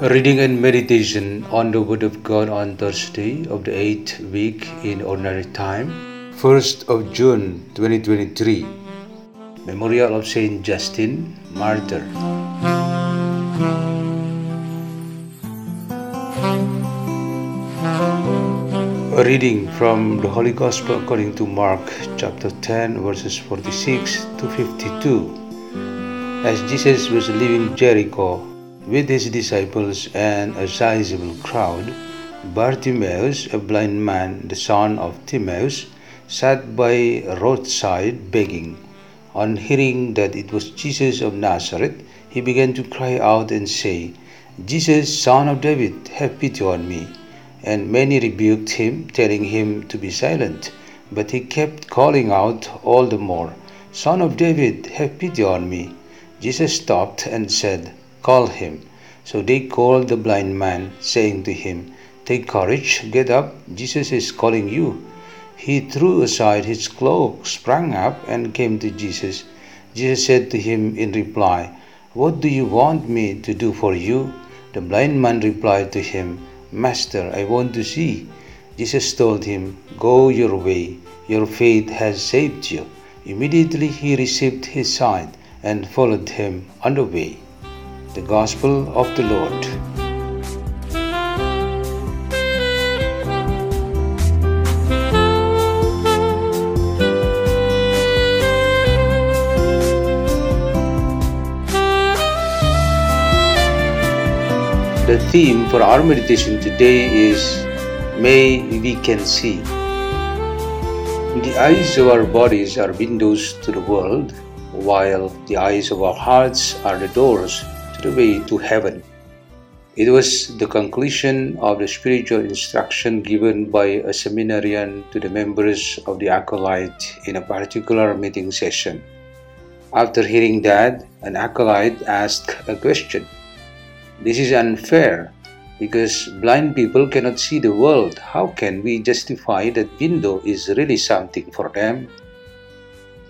Reading and meditation on the Word of God on Thursday of the eighth week in Ordinary Time, 1st of June 2023. Memorial of Saint Justin, Martyr. A reading from the Holy Gospel according to Mark chapter 10, verses 46 to 52. As Jesus was leaving Jericho, with his disciples and a sizable crowd, Bartimaeus, a blind man, the son of Timaeus, sat by a roadside begging. On hearing that it was Jesus of Nazareth, he began to cry out and say, Jesus, son of David, have pity on me. And many rebuked him, telling him to be silent. But he kept calling out all the more, Son of David, have pity on me. Jesus stopped and said, Call him. So they called the blind man, saying to him, Take courage, get up, Jesus is calling you. He threw aside his cloak, sprang up, and came to Jesus. Jesus said to him in reply, What do you want me to do for you? The blind man replied to him, Master, I want to see. Jesus told him, Go your way, your faith has saved you. Immediately he received his sight and followed him on the way. The Gospel of the Lord. The theme for our meditation today is May we can see. The eyes of our bodies are windows to the world, while the eyes of our hearts are the doors way to heaven. It was the conclusion of the spiritual instruction given by a seminarian to the members of the acolyte in a particular meeting session. After hearing that, an acolyte asked a question. This is unfair because blind people cannot see the world. How can we justify that window is really something for them?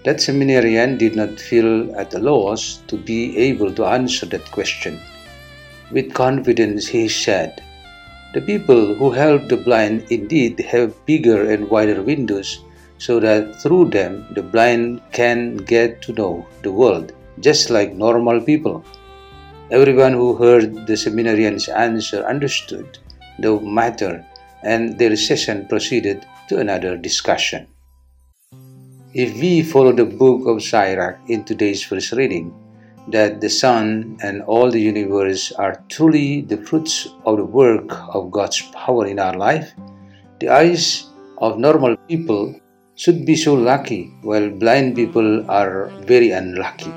That seminarian did not feel at a loss to be able to answer that question. With confidence, he said, The people who help the blind indeed have bigger and wider windows so that through them the blind can get to know the world just like normal people. Everyone who heard the seminarian's answer understood the matter, and their session proceeded to another discussion. If we follow the book of Sirach in today's first reading, that the sun and all the universe are truly the fruits of the work of God's power in our life, the eyes of normal people should be so lucky, while blind people are very unlucky.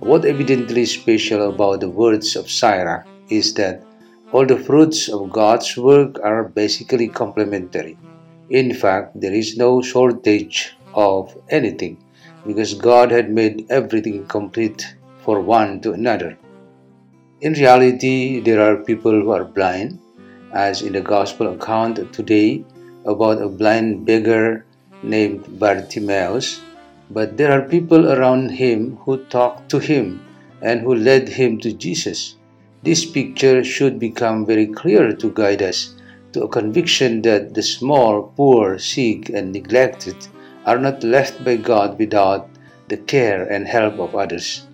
What evidently special about the words of Sirach is that all the fruits of God's work are basically complementary. In fact, there is no shortage of anything because God had made everything complete for one to another. In reality, there are people who are blind, as in the Gospel account today about a blind beggar named Bartimaeus but there are people around him who talked to him and who led him to Jesus. This picture should become very clear to guide us to a conviction that the small, poor, sick, and neglected are not left by God without the care and help of others.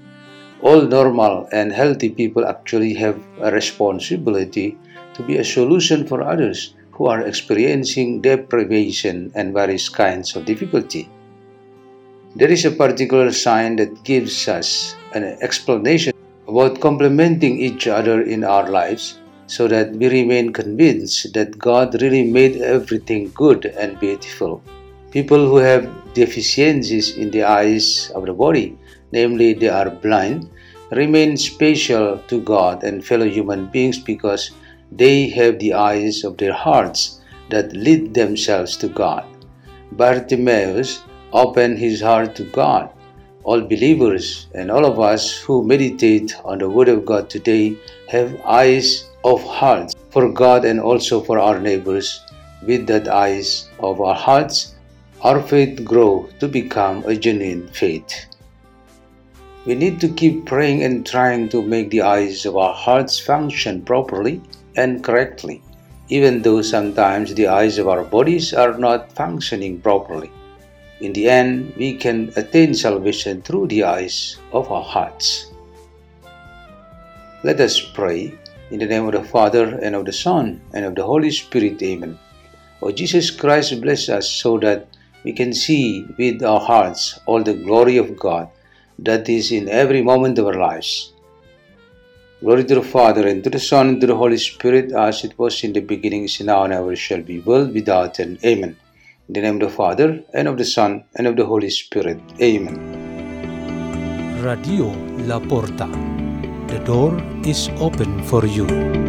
All normal and healthy people actually have a responsibility to be a solution for others who are experiencing deprivation and various kinds of difficulty. There is a particular sign that gives us an explanation about complementing each other in our lives so that we remain convinced that God really made everything good and beautiful. People who have deficiencies in the eyes of the body, namely they are blind, remain special to God and fellow human beings because they have the eyes of their hearts that lead themselves to God. Bartimaeus opened his heart to God. All believers and all of us who meditate on the Word of God today have eyes of hearts for God and also for our neighbors. With that eyes of our hearts, our faith grow to become a genuine faith. We need to keep praying and trying to make the eyes of our hearts function properly and correctly, even though sometimes the eyes of our bodies are not functioning properly. In the end, we can attain salvation through the eyes of our hearts. Let us pray in the name of the Father, and of the Son, and of the Holy Spirit. Amen. O Jesus Christ, bless us so that we can see with our hearts all the glory of God that is in every moment of our lives. Glory to the Father, and to the Son, and to the Holy Spirit, as it was in the beginning, is now, and ever shall be, world without end. Amen. In the name of the Father, and of the Son, and of the Holy Spirit. Amen. Radio La Porta. The door is open for you.